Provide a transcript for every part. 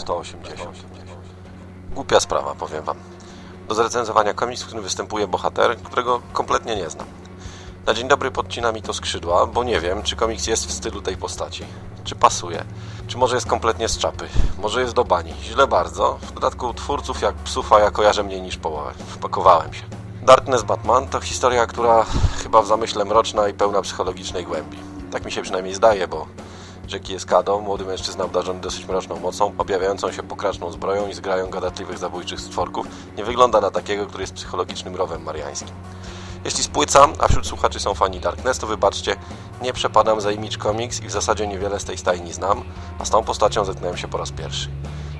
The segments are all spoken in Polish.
180. Głupia sprawa, powiem wam. Do zrecenzowania komiks, w którym występuje bohater, którego kompletnie nie znam. Na dzień dobry podcina mi to skrzydła, bo nie wiem, czy komiks jest w stylu tej postaci. Czy pasuje. Czy może jest kompletnie z czapy. Może jest do bani. Źle bardzo. W dodatku twórców jak psufa ja kojarzę mniej niż połowę. Wpakowałem się. Darkness Batman to historia, która chyba w zamyśle mroczna i pełna psychologicznej głębi. Tak mi się przynajmniej zdaje, bo Jackie jest Kado, młody mężczyzna obdarzony dosyć mroczną mocą, objawiającą się pokraczną zbroją i zgrają gadatliwych zabójczych stworków, nie wygląda na takiego, który jest psychologicznym rowem mariańskim. Jeśli spłycam, a wśród słuchaczy są fani Darkness, to wybaczcie, nie przepadam za Image Comics i w zasadzie niewiele z tej stajni znam, a z tą postacią zetknąłem się po raz pierwszy.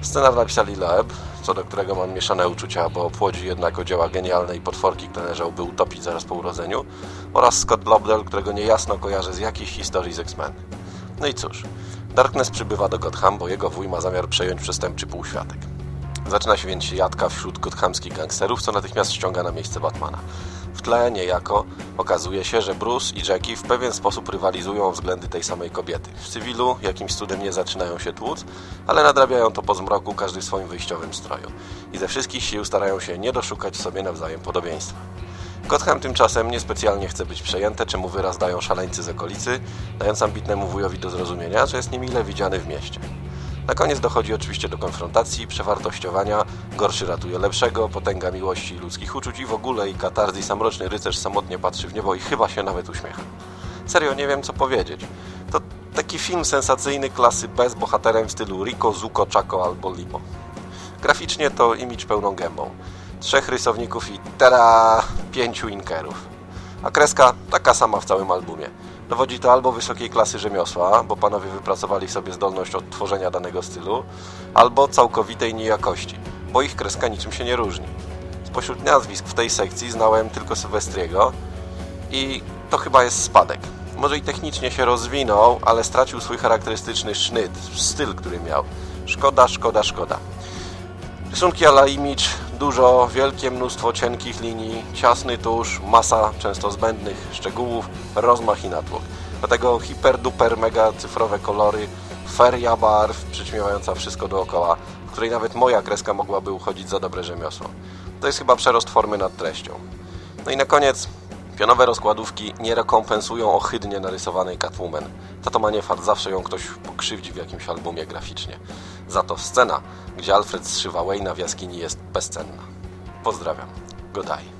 Scenariusz napisali Loeb, co do którego mam mieszane uczucia, bo płodzi jednak o dzieła genialnej potworki, które należałoby utopić zaraz po urodzeniu, oraz Scott Lobdell, którego niejasno kojarzę z jakichś historii z X-Men. No i cóż, Darkness przybywa do Gotham, bo jego wuj ma zamiar przejąć przestępczy półświatek. Zaczyna się więc jadka wśród gothamskich gangsterów, co natychmiast ściąga na miejsce Batmana. W tle niejako okazuje się, że Bruce i Jackie w pewien sposób rywalizują o względy tej samej kobiety. W cywilu jakimś cudem nie zaczynają się tłuc, ale nadrabiają to po zmroku każdy w swoim wyjściowym stroju. I ze wszystkich sił starają się nie doszukać sobie nawzajem podobieństwa. Gotham tymczasem niespecjalnie chce być przejęte, czemu wyraz dają szaleńcy z okolicy, dając ambitnemu wujowi do zrozumienia, że jest niemile widziany w mieście. Na koniec dochodzi oczywiście do konfrontacji, przewartościowania, gorszy ratuje lepszego, potęga miłości i ludzkich uczuć i w ogóle i katarzis, a mroczny rycerz samotnie patrzy w niebo i chyba się nawet uśmiecha. Serio, nie wiem co powiedzieć. To taki film sensacyjny klasy B z bohaterem w stylu Rico, Zuko, Chaco albo Limo. Graficznie to image pełną gębą. Trzech rysowników i tera pięciu inkerów. A kreska taka sama w całym albumie. Dowodzi to albo wysokiej klasy rzemiosła, bo panowie wypracowali sobie zdolność odtworzenia danego stylu, albo całkowitej niejakości, bo ich kreska niczym się nie różni. Spośród nazwisk w tej sekcji znałem tylko Sylwestriego i to chyba jest spadek. Może i technicznie się rozwinął, ale stracił swój charakterystyczny sznyt, styl, który miał. Szkoda, szkoda, szkoda. Rysunki ala image, dużo, wielkie mnóstwo cienkich linii, ciasny tusz, masa często zbędnych szczegółów, rozmach i natłok. Do tego hiper duper mega cyfrowe kolory, feria barw przyćmiewająca wszystko dookoła, w której nawet moja kreska mogłaby uchodzić za dobre rzemiosło. To jest chyba przerost formy nad treścią. No i na koniec Pionowe rozkładówki nie rekompensują ohydnie narysowanej Catwoman. Tato ma nie fart, zawsze ją ktoś pokrzywdzi w jakimś albumie graficznie. Za to scena, gdzie Alfred zszywa Wayne'a w jaskini jest bezcenna. Pozdrawiam. Godaj.